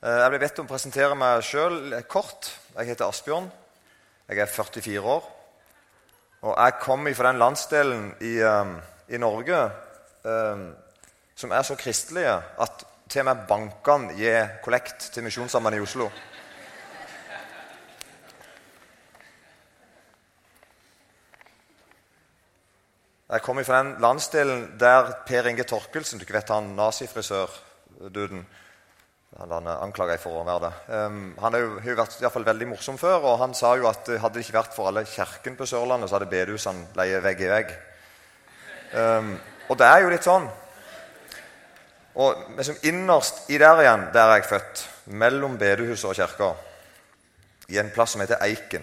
Eh, Jeg ble bedt om å presentere meg sjøl kort. Jeg heter Asbjørn. Jeg er 44 år. Og jeg kommer fra den landsdelen i, eh, i Norge um, som er så kristelige at til og med bankene gir kollekt til Misjonssambandet i Oslo. Jeg kommer fra den landsdelen der Per Inge Torkelsen Du ikke vet han nazifrisør-duden? Han er anklaga for å være det. Um, han har jo, vært i hvert fall veldig morsom før, og han sa jo at hadde det ikke vært for alle kirkene på Sørlandet, så hadde bedehusene leie vegg i vegg. Um, og det er jo litt sånn. Og liksom innerst i der igjen, der er jeg født. Mellom bedehuset og kirka. I en plass som heter Eiken.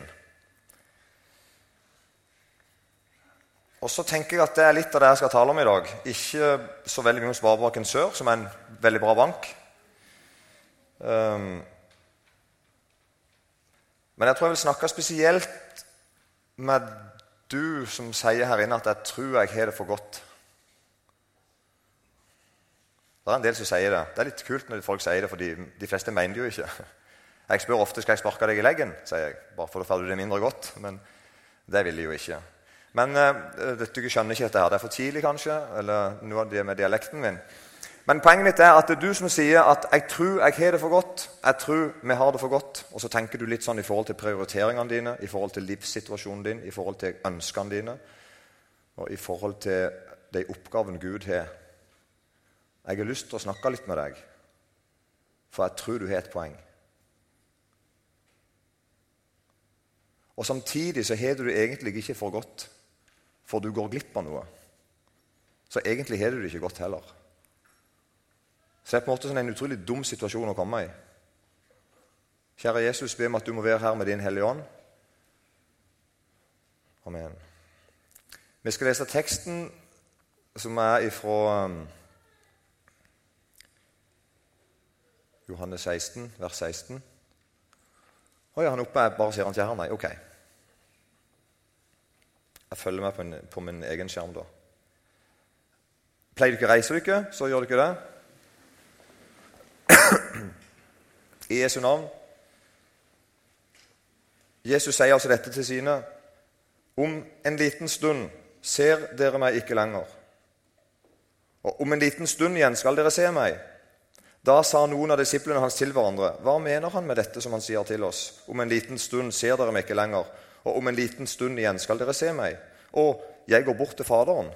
Og så tenker jeg at det er litt av det jeg skal tale om i dag. Ikke så veldig mye om Sparebanken Sør, som er en veldig bra bank. Um, men jeg tror jeg vil snakke spesielt med du som sier her inne at 'jeg tror jeg har det for godt'. Det er en del som sier det. Det er litt kult når folk sier det, for de fleste mener det jo ikke. Jeg spør ofte skal jeg sparke deg i leggen, sier jeg, bare for da får du det mindre godt. Men det vil de jo ikke. Men uh, du skjønner ikke dette her. Det er for tidlig, kanskje, eller noe av det med dialekten min. Men poenget mitt er at det er du som sier at 'jeg tror jeg har det for godt'. Jeg tror vi har det for godt. Og så tenker du litt sånn i forhold til prioriteringene dine, i forhold til livssituasjonen din, i forhold til ønskene dine, og i forhold til de oppgavene Gud har. Jeg har lyst til å snakke litt med deg, for jeg tror du har et poeng. Og Samtidig så har du det egentlig ikke for godt, for du går glipp av noe. Så egentlig har du det ikke godt heller. Så det er på en måte sånn en utrolig dum situasjon å komme i. Kjære Jesus, be om at du må være her med din Hellige Ånd. Amen. Vi skal lese teksten som er ifra um, Johannes 16, vers 16. Å ja, han er oppe. Bare ser han ikke her, nei. Ok. Jeg følger med på, en, på min egen skjerm, da. Pleier dere å reise dere, så gjør dere det. I Jesu navn. Jesus sier altså dette til sine. Om en liten stund ser dere meg ikke lenger. Og om en liten stund igjen skal dere se meg. Da sa noen av disiplene hans til hverandre, hva mener han med dette som han sier til oss? Om en liten stund ser dere meg ikke lenger, og om en liten stund igjen skal dere se meg. Og jeg går bort til Faderen.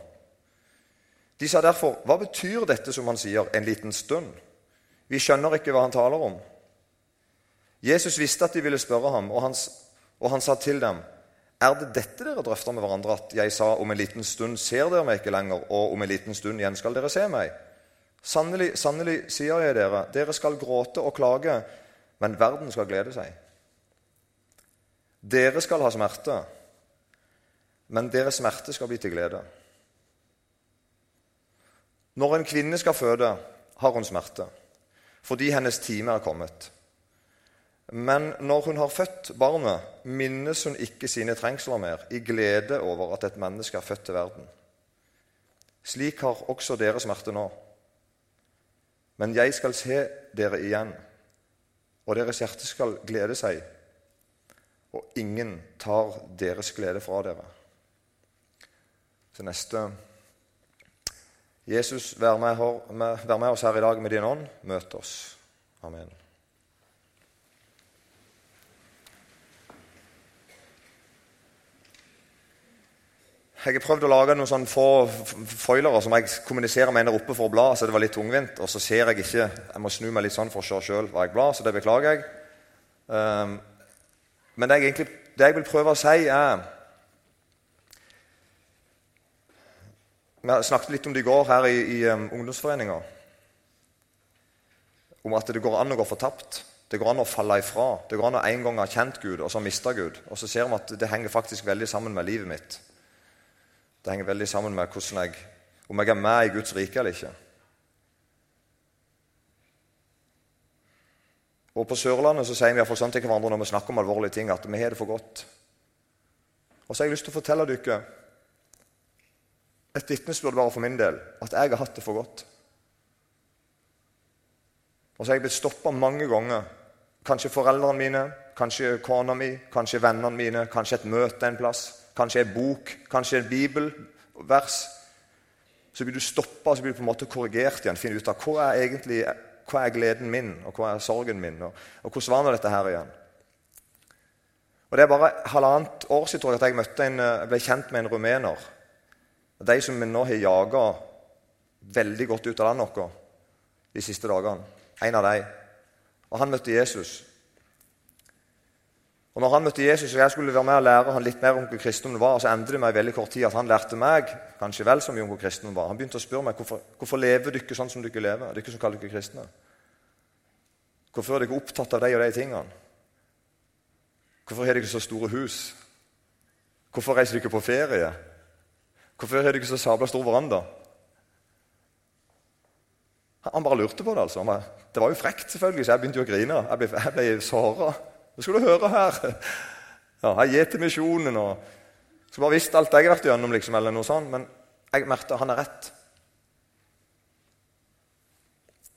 De sa derfor, hva betyr dette som han sier, en liten stund? Vi skjønner ikke hva han taler om. Jesus visste at de ville spørre ham, og han, og han sa til dem, er det dette dere drøfter med hverandre, at jeg sa om en liten stund ser dere meg ikke lenger, og om en liten stund igjen skal dere se meg? Sannelig, sannelig sier jeg dere, dere skal gråte og klage, men verden skal glede seg. Dere skal ha smerte, men deres smerte skal bli til glede. Når en kvinne skal føde, har hun smerte, fordi hennes time er kommet. Men når hun har født barnet, minnes hun ikke sine trengsler mer, i glede over at et menneske er født til verden. Slik har også dere smerte nå. Men jeg skal se dere igjen, og deres hjerte skal glede seg, og ingen tar deres glede fra dere. Så neste Jesus, vær med, vær med oss her i dag med din ånd. Møt oss. Amen. Jeg har prøvd å lage noen sånne få foilere som jeg kommuniserer med der oppe for å bla. så det var litt tungvint, Og så ser jeg ikke Jeg må snu meg litt sånn for å se sjøl hva jeg blar, så det beklager jeg. Um, men det jeg, egentlig, det jeg vil prøve å si, er Vi snakket litt om det i går her i, i um, ungdomsforeninga. Om at det går an å gå fortapt. Det går an å falle ifra. Det går an å en gang ha kjent Gud, og så miste Gud. Og så ser vi at det henger faktisk veldig sammen med livet mitt. Det henger veldig sammen med jeg, om jeg er med i Guds rike eller ikke. Og På Sørlandet så sier vi for sånn til hverandre når vi snakker om alvorlige ting, at vi har det for godt. Og så har jeg lyst til å fortelle dere et vitnesbyrd bare for min del at jeg har hatt det for godt. Og så har jeg blitt stoppa mange ganger. Kanskje foreldrene mine, kanskje kona mi, kanskje vennene mine, kanskje et møte en plass, kanskje en bok, kanskje en bibelvers. Så blir du stoppa og så blir du på en måte korrigert igjen. Finne ut av hva er egentlig hva er gleden min, og hva er sorgen min, og, og hvordan var nå dette her igjen? Og Det er bare halvannet år siden at jeg en, eh, ble kjent med en rumener. De som vi nå har jaga veldig godt ut av landet vårt de siste dagene. En av dem. Og han møtte Jesus. Og når han møtte Jesus, og jeg skulle være med og lære han litt mer om hva kristen var, så endte det med i veldig kort tid at han lærte meg kanskje vel så mye om hva kristen var. Han begynte å spørre meg hvorfor, hvorfor lever dere sånn som dere lever, dere som kaller dere kristne. Hvorfor er dere opptatt av de og de tingene? Hvorfor har dere så store hus? Hvorfor reiser dere på ferie? Hvorfor har dere så sabla stor veranda? Han bare lurte på det. altså. Det var jo frekt, selvfølgelig, så jeg begynte jo å grine. Jeg ble, jeg ble såra. Det skal du høre her. Ja, jeg gir til misjonen og Skulle bare visst alt jeg har vært gjennom, liksom, eller noe sånt. Men jeg merket han er rett.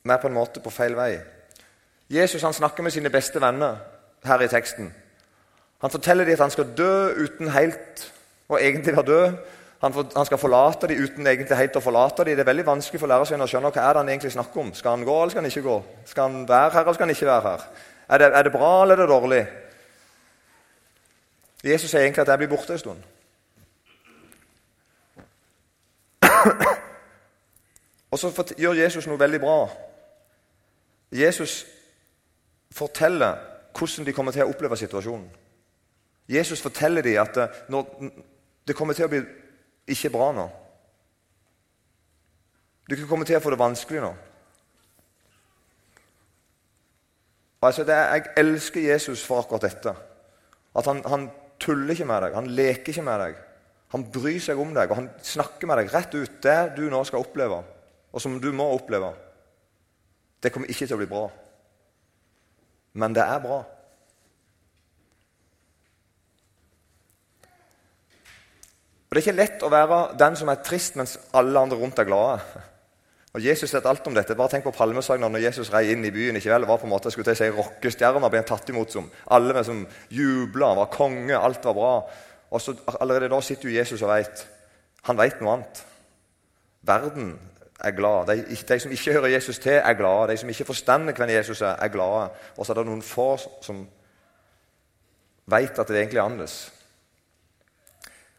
Vi er på en måte på feil vei. Jesus han snakker med sine beste venner her i teksten. Han forteller dem at han skal dø uten helt å egentlig være død. Han, for, han, skal forlate dem uten egentlig helt å forlate dem. Det er veldig vanskelig for lærersønnen å skjønne hva er det han egentlig snakker om. Skal han gå, eller skal han ikke gå? Skal han være her, eller skal han ikke være her? Er det, er det bra, eller er det dårlig? Jesus sier egentlig at jeg blir borte en stund. Og så gjør Jesus noe veldig bra. Jesus forteller hvordan de kommer til å oppleve situasjonen. Jesus forteller dem at eh, det kommer til å bli ikke bra nå. Du kan komme til å få det vanskelig nå. Altså, er, jeg elsker Jesus for akkurat dette. At han, han, tuller ikke med deg, han leker ikke med deg. Han bryr seg om deg, og han snakker med deg rett ut. Det du nå skal oppleve, og som du må oppleve, det kommer ikke til å bli bra. Men det er bra. Og Det er ikke lett å være den som er trist mens alle andre rundt er glade. Og Jesus vet alt om dette. Bare tenk på palmesøgnen når Jesus rei inn i byen. ikke vel? Det var på en måte, jeg skulle å si Rockestjerna ble han tatt imot som. Alle med som jubla, var konge, alt var bra. Og så Allerede da sitter jo Jesus og veit. Han veit noe annet. Verden er glad. De, de, som ikke hører Jesus til, er glade. De som ikke forstander hvem Jesus er, er glade. Og så er det noen få som veit at det egentlig er annerledes.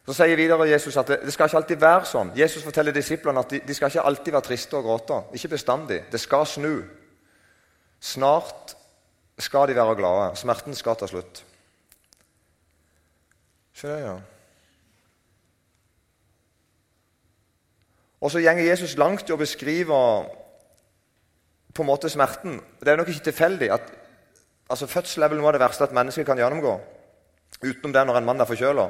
Så sier videre Jesus at det, det, skal ikke alltid være sånn. Jesus forteller disiplene at de, de, skal ikke alltid være triste og gråte. Ikke bestandig. Det skal snu. Snart skal de være glade. Smerten skal ta slutt. Se det, ja. Og så gjenger Jesus langt i å beskrive på en måte smerten. Det er nok ikke tilfeldig at altså, fødsel er vel noe av det verste at mennesker kan gjennomgå. Utenom det når en mann er forkjøla.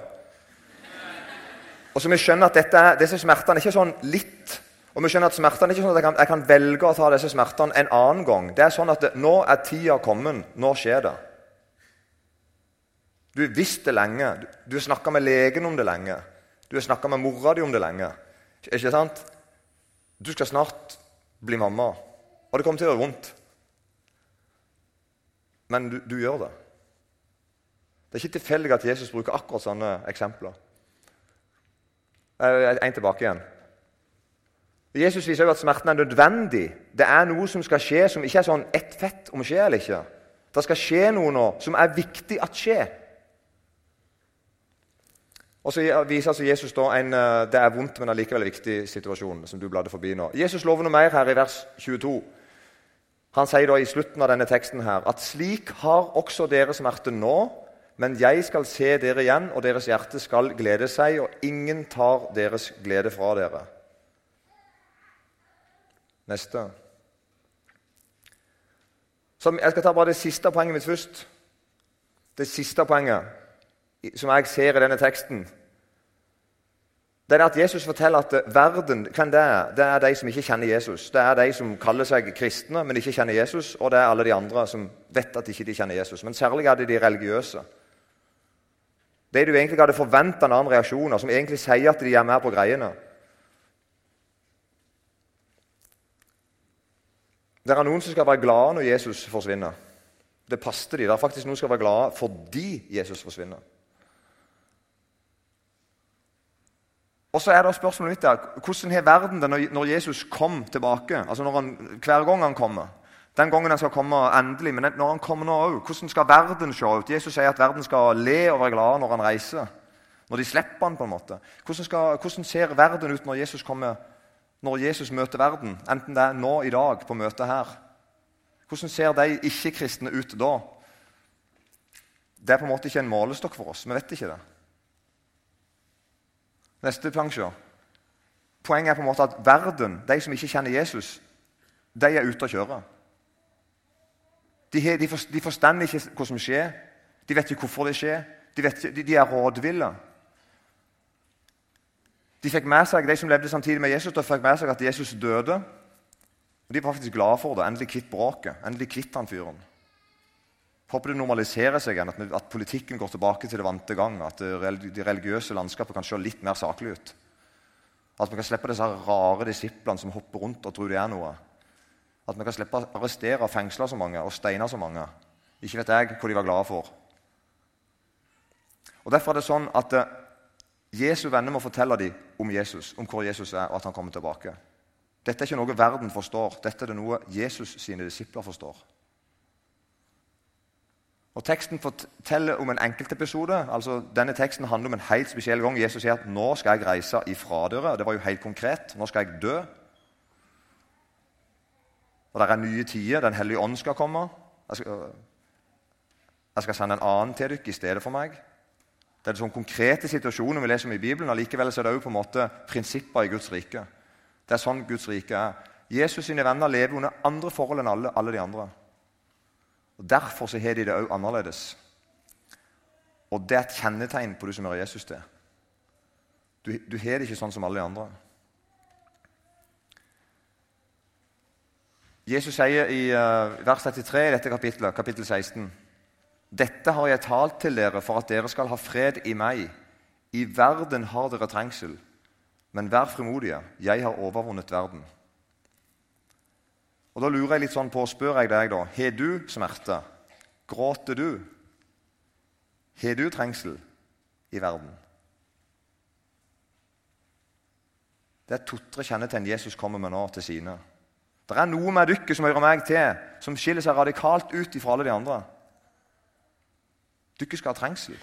Og så vi skjønner at dette, disse smertene er ikke sånn litt. Og vi skjønner at smertene er ikke sånn at jeg kan, jeg kan, velge å ta disse smertene en annen gang. Det er sånn at det, nå er tida kommet. Nå skjer det. Du har visst det lenge. Du har snakka med legen om det lenge. Du har snakka med mora di om det lenge. Ikke sant? Du skal snart bli mamma, og det kommer til å gjøre vondt. Men du, du gjør det. Det er ikke tilfeldig at Jesus bruker akkurat sånne eksempler. En tilbake igjen. Jesus viser jo at smerten er nødvendig. Det er noe som skal skje, som ikke er sånn ett fett om skjer eller ikke. Det skal skje noe nå som er viktig at skjer. Og så viser altså Jesus da en eh, det er vondt, men allikevel viktig situasjon. som du bladde forbi nå. Jesus lover noe mer her i vers 22. Han sier da i slutten av denne teksten her, at slik har også dere smerte nå, men jeg skal se dere igjen, og deres hjerte skal glede seg, og ingen tar deres glede fra dere. Neste. Så jeg skal ta bare det siste poenget mitt først. Det siste poenget som jeg ser i denne teksten, det er at Jesus forteller at verden, hvem det er, det er de som ikke kjenner Jesus. Det er de som kaller seg kristne, men ikke kjenner Jesus, og det er alle de andre som vet at de ikke kjenner Jesus. Men særlig er det de religiøse. Det du egentlig hadde forventa en annen reaksjon som egentlig sier at de er mer på greiene. Det er noen som skal være glade når Jesus forsvinner. Det passet de. Det er faktisk noen som skal være glade fordi Jesus forsvinner. Og så er det spørsmålet mitt der, Hvordan har verden det når Jesus kom tilbake? Altså han, Hver gang han kommer. Den gangen han skal komme endelig, men når han kommer nå òg. Hvordan skal verden se ut? Jesus sier at verden skal le og være glad når han reiser. Når de slipper han på en måte. Hvordan, skal, hvordan ser verden ut når Jesus kommer når Jesus møter verden? Enten det er nå i dag på møtet her. Hvordan ser de ikke-kristne ut da? Det er på en måte ikke en målestokk for oss. Vi vet ikke det. Neste plansje. Poenget er på en måte at verden, de som ikke kjenner Jesus, de er ute å kjøre. De, de, de forstår ikke hva som skjer. De vet ikke hvorfor det skjer. De, ikke, de, de er rådville. De fikk med seg, de som levde samtidig med Jesus, de fikk med seg at Jesus døde. Og De var faktisk glade for det. Endelig kvitt bråket. Endelig kvitt han fyren. Håper det normaliserer seg igjen, at, at, politikken går tilbake til det vante gang. At det, det religiøse landskapet kan se litt mer saklig ut. At vi kan slippe disse rare disiplene som hopper rundt og tror de er noe. At vi kan slippe å arrestere og fengsle så mange og steine så mange. Ikke vet jeg hva de var glade for. Og Derfor er det sånn at eh, Jesu venner må fortelle dem om Jesus, om hvor Jesus er, og at han kommer tilbake. Dette er ikke noe verden forstår. Dette er det noe Jesus sine disipler forstår. Og Teksten forteller om en enkeltepisode. altså Denne teksten handler om en helt spesiell gang. Jesus sier at 'nå skal jeg reise ifra dere'. Det var jo helt konkret. Nå skal jeg dø. Og det er nye tider. Den hellige ånd skal komme. Jeg skal, jeg skal sende en annen til dere i stedet for meg. Det er sånn konkrete situasjoner vi leser om i Bibelen. og Likevel er det også på en måte prinsipper i Guds rike. Det er sånn Guds rike er. Jesus sine venner lever under andre forhold enn alle, alle de andre. Og Derfor så har de det òg annerledes. Og det er et kjennetegn på du som hører Jesus til. Du, du har det ikke sånn som alle de andre. Jesus sier i uh, vers 33 i dette kapittelet, kapittel 16.: Dette har jeg talt til dere for at dere skal ha fred i meg. I verden har dere trengsel, men vær frimodige. Jeg har overvunnet verden. Og Da lurer jeg litt sånn på, spør jeg deg da Har du smerte? Gråter du? Har du trengsel i verden? Det er to-tre kjennetegn Jesus kommer med nå til sine. Det er noe med dere som hører meg til, som skiller seg radikalt ut fra alle de andre. Dere skal ha trengsel.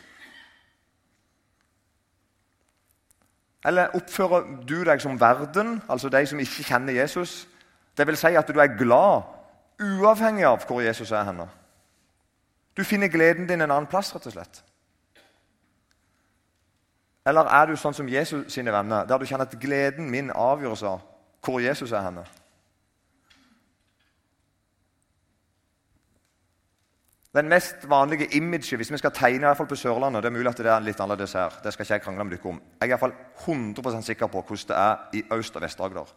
Eller oppfører du deg som verden, altså de som ikke kjenner Jesus? Det vil si at du er glad uavhengig av hvor Jesus er henne. Du finner gleden din en annen plass, rett og slett. Eller er du sånn som Jesus sine venner, der du kjenner at gleden min avgjøres av hvor Jesus er henne? Den mest vanlige imaget hvis vi skal tegne i hvert fall på Sørlandet Det er mulig at det er litt annerledes her. Det skal ikke jeg krangle med dere om. Jeg er i hvert fall 100% sikker på hvordan det er i Øst- og Vest-Agder.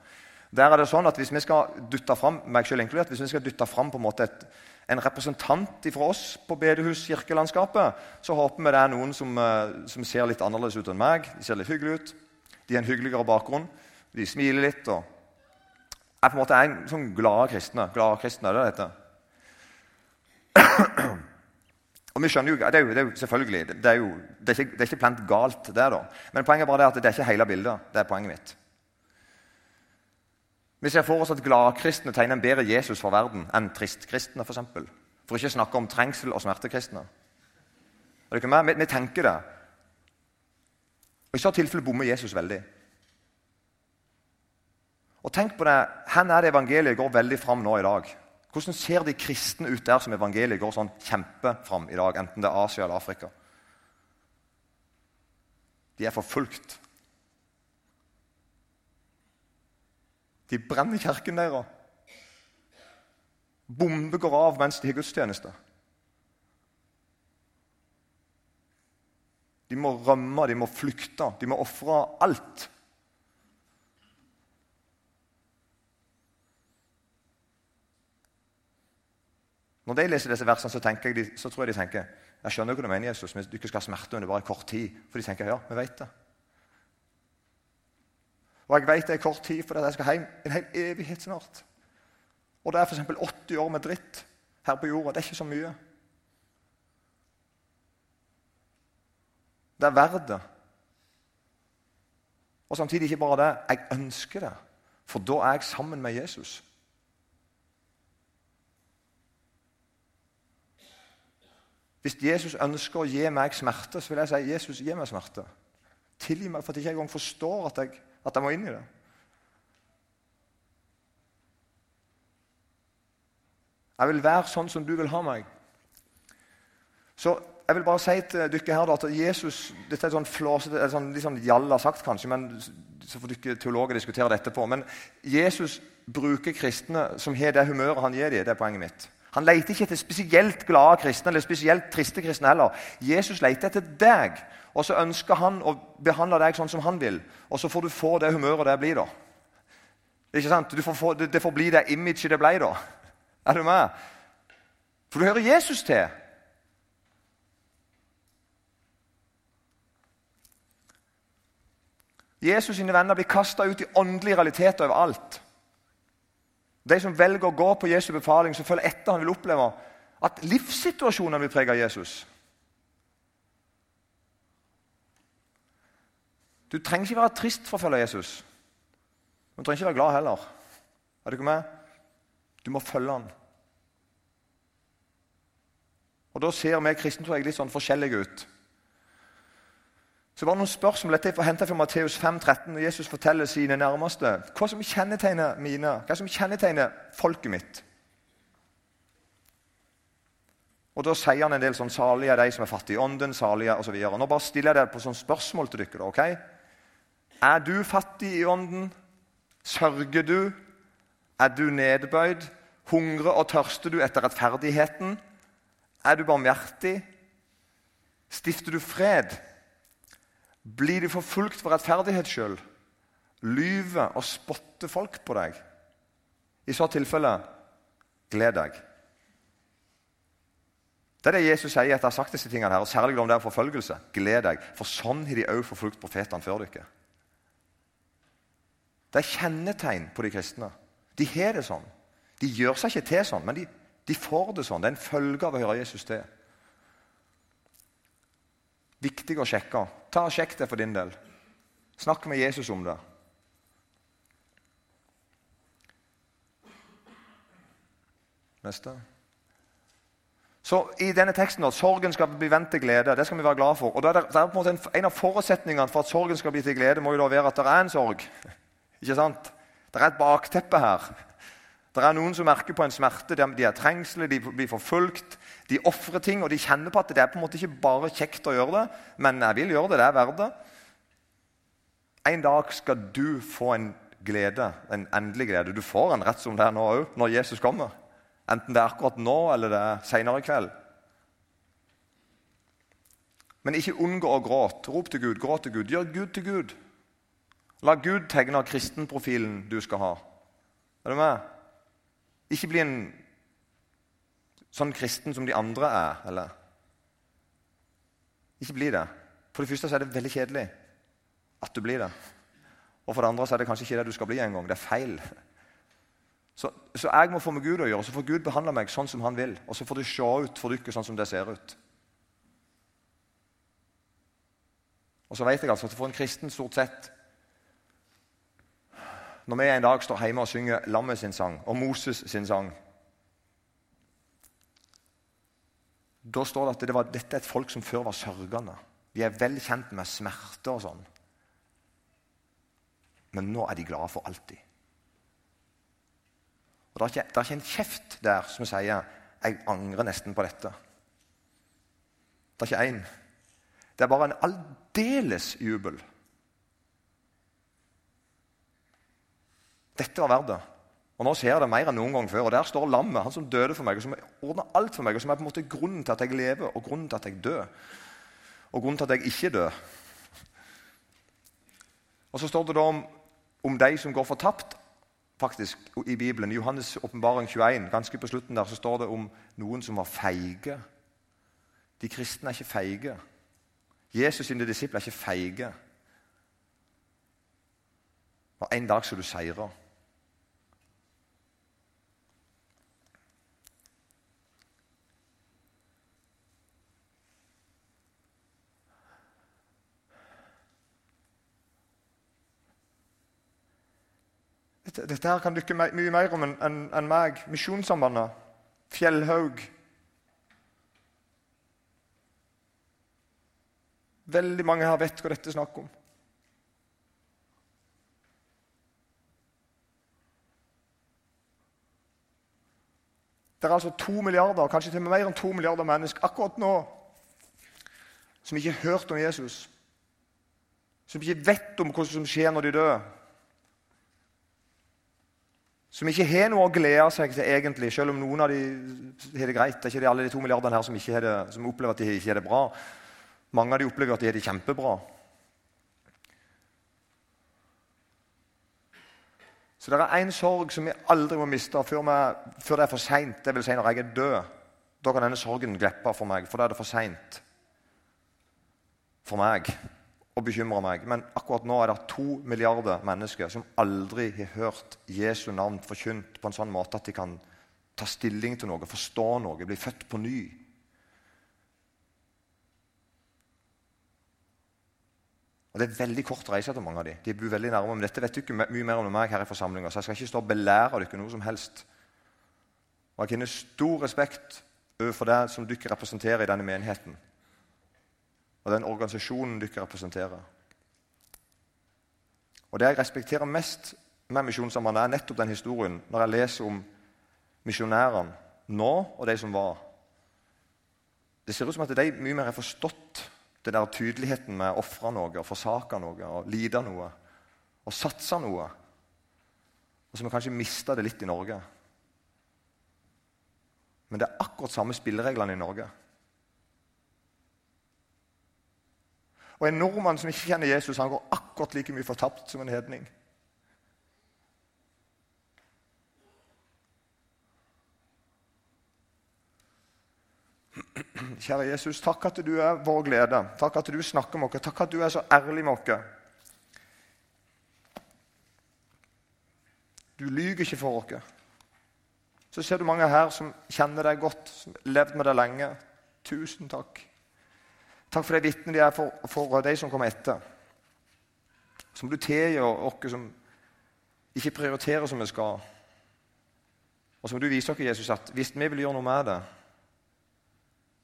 Der er det sånn at Hvis vi skal dytte fram, meg selv inkludert, hvis vi skal dytte fram på en måte et, en representant fra oss på bedehus-kirkelandskapet, så håper vi det er noen som, eh, som, ser litt annerledes ut enn meg. De ser litt hyggelige ut. De har en hyggeligere bakgrunn. De smiler litt. og er på en måte en sånn glade kristne. Glade kristne, er det det heter. Og vi skjønner jo, Det er jo, det er jo selvfølgelig, det er jo det er ikke, det er ikke plent galt, det. da. Men poenget er bare det at det er ikke hele bildet. Det er poenget mitt. Vi ser for oss at gladkristne tegner en bedre Jesus for verden enn tristkristne. For, eksempel. for ikke snakke om trengsel- og smertekristne. Vi, vi tenker det. Og I så tilfelle bommer Jesus veldig. Og tenk på det, Hvor er det evangeliet går veldig fram nå i dag? Hvordan ser de kristne ut der som evangeliet går sånn kjempefram i dag, enten det er Asia eller Afrika? De er forfulgt. De brenner kirken deres. Bomber går av mens de har gudstjeneste. De må rømme, de må flykte, de må ofre alt. Når de leser disse versene, så, jeg, så tror jeg de tenker jeg skjønner hva du mener, Jesus, men du ikke skal ha smerte under bare kort tid. For de tenker ja, vi vet det. Og jeg vet det er kort tid, for jeg skal hjem en hel evighet snart. Og det er f.eks. 80 år med dritt her på jorda. Det er ikke så mye. Det er verdt det. Og samtidig ikke bare det. Jeg ønsker det, for da er jeg sammen med Jesus. Hvis Jesus ønsker å gi meg smerte, så vil jeg si Jesus, gi meg smerte. Tilgi meg for at jeg ikke engang forstår at jeg, at jeg må inn i det. Jeg vil være sånn som du vil ha meg. Så jeg vil bare si til dere her at Jesus Dette er sånn flåsete, sånn, litt sånn jalla sagt, kanskje, men så får dere teologer diskutere det etterpå. Men Jesus bruker kristne som har det humøret han gir dem. Det er poenget mitt. Han leter ikke etter spesielt glade kristne eller spesielt triste kristne heller. Jesus leter etter deg, og så ønsker han å behandle deg sånn som han vil. Og så får du få det humøret det blir, da. Ikke sant? Får få, det, det får bli det imaget det ble, da. Er du med? For du hører Jesus til. Jesus sine venner blir kasta ut i åndelige realiteter overalt. De som velger å gå på Jesu befaling, som følger etter, han vil oppleve at livssituasjonen vil prege Jesus. Du trenger ikke være trist for å følge Jesus. Du trenger ikke være glad heller. Er du ikke med? Du må følge han. Og Da ser vi kristne tror jeg, litt sånn forskjellige ut. Så var det noen spørsmål dette er hentet fra Matteus 5, 13, når Jesus forteller sine nærmeste hva som kjennetegner mine, hva som kjennetegner folket mitt. Og Da sier han en del sånn salige er de som er fattige i ånden, salige osv. Nå bare stiller jeg det på sånn spørsmål til dere. ok? Er du fattig i ånden? Sørger du? Er du nedbøyd? Hungrer og tørster du etter rettferdigheten? Er du barmhjertig? Stifter du fred? Blir du forfulgt for rettferdighet skyld? Lyver og spotter folk på deg? I så tilfelle gled deg. Det er det Jesus sier etter å ha sagt disse tingene her, og særlig om det er forfølgelse. Gled deg, for sånn har de òg forfulgt profetene før dere. Det er kjennetegn på de kristne. De har det sånn. De gjør seg ikke til sånn, men de, de får det sånn. Det er en følge av å høre Jesus til. Viktig å sjekke. Ta og Sjekk det for din del. Snakk med Jesus om det. Neste. Så I denne teksten at sorgen skal bli vendt til glede. Det skal vi være glad for. Og det er, på en, måte en, en, av forutsetningene for at sorgen skal bli til glede, må jo da være at det er en sorg. Ikke sant? Det er et bakteppe her. Det er noen som merker på en smerte. De er trengsler, de blir forfulgt. De ofrer ting, og de kjenner på at det er på en måte ikke bare kjekt å gjøre det, men jeg vil gjøre det. Det er verdt det. En dag skal du få en glede, en endelig glede. Du får en rett som det er nå òg, når Jesus kommer. Enten det er akkurat nå eller det er seinere i kveld. Men ikke unngå å gråte. Rop til Gud, gråt til Gud. Gjør Gud til Gud. La Gud tegne kristenprofilen du skal ha. Er du med? Ikke bli en sånn kristen som de andre er. eller? Ikke bli det. For det første så er det veldig kjedelig at du blir det. Og for det andre så er det kanskje ikke det du skal bli engang. Det er feil. Så, så, jeg må få med Gud å gjøre, så får Gud behandle meg sånn som han vil. Og så får det se ut for dere sånn som det ser ut. Og så vet jeg altså at for en kristen stort sett Når vi en dag står hjemme og synger Lammet sin sang og Moses sin sang Da står det at det var, dette er et folk som før var sørgende. De er vel kjent med smerte og sånn. Men nå er de glade for alltid. Og Det er ikke, det er ikke en kjeft der som sier 'jeg angrer nesten på dette'. Det er ikke én. Det er bare en aldeles jubel. Dette var verdt det. Og Nå ser jeg det mer enn noen gang før. og Der står lammet, han som døde for meg, og som ordner alt for meg, og som er på en måte grunnen til at jeg lever, og grunnen til at jeg dør. Og grunnen til at jeg ikke dør. Og Så står det da om, om de som går fortapt faktisk, i Bibelen. I Johannes' åpenbaring 21, ganske på slutten der, så står det om noen som var feige. De kristne er ikke feige. Jesus' sine disipler er ikke feige. Og En dag skal du seire. Dette, dette her kan dykke mye mer om enn en, en meg. Misjonssambandet, Fjellhaug Veldig mange her vet hva dette er snakk om. Det er altså to milliarder, kanskje til og med mer enn to milliarder mennesker akkurat nå som ikke har hørt om Jesus. Som ikke vet om hva som skjer når de dør. Som ikke har noe å glede seg til, egentlig, selv om noen av de har det greit. Det er ikke alle de to milliardene her som, det, som opplever at de ikke har det bra. Mange av de opplever at de har det kjempebra. Så det er én sorg som vi aldri må miste før, vi, før det er for seint. Dvs. Si når jeg er død. Da kan denne sorgen glippe for meg, for da er det for seint for meg å bekymrer meg. Men akkurat nå er det to milliarder mennesker som aldri har hørt Jesu navn forkynt på en sånn måte at de kan ta stilling til noe, forstå noe, bli født på ny. Og Det er veldig kort reise til mange av dem. De bor veldig nærme. Men dette vet du ikke mye mer om meg her i forsamlinga, så jeg skal ikke stå og belære dere noe som helst. Og Jeg kjenner stor respekt overfor det som dere representerer i denne menigheten. Og den organisasjonen dere representerer. Og Det jeg respekterer mest med Misjonssambandet, er nettopp den historien når jeg leser om misjonærene nå og de som var. Det ser ut som at de mye mer har forstått den der tydeligheten med å ofre noe, forsake noe, og lide noe. Og satse noe. Og så har kanskje mista det litt i Norge. Men det er akkurat samme spillereglene i Norge. Og En nordmann som ikke kjenner Jesus, han går akkurat like mye fortapt som en hedning. Kjære Jesus, takk at du er vår glede. Takk at du snakker med oss. Takk at du er så ærlig med oss. Du lyver ikke for oss. Så ser du mange her som kjenner deg godt, som har levd med deg lenge. Tusen takk. Takk for det vitnene de er for, for de som kommer etter. Som du tilgir oss som ikke prioriterer som vi skal. Og som du viser oss, Jesus, at hvis vi vil gjøre noe med det,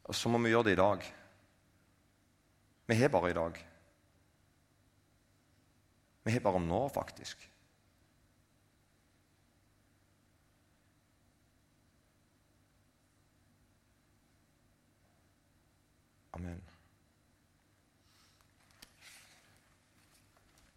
så må vi gjøre det i dag. Vi har bare i dag. Vi har bare om nå, faktisk.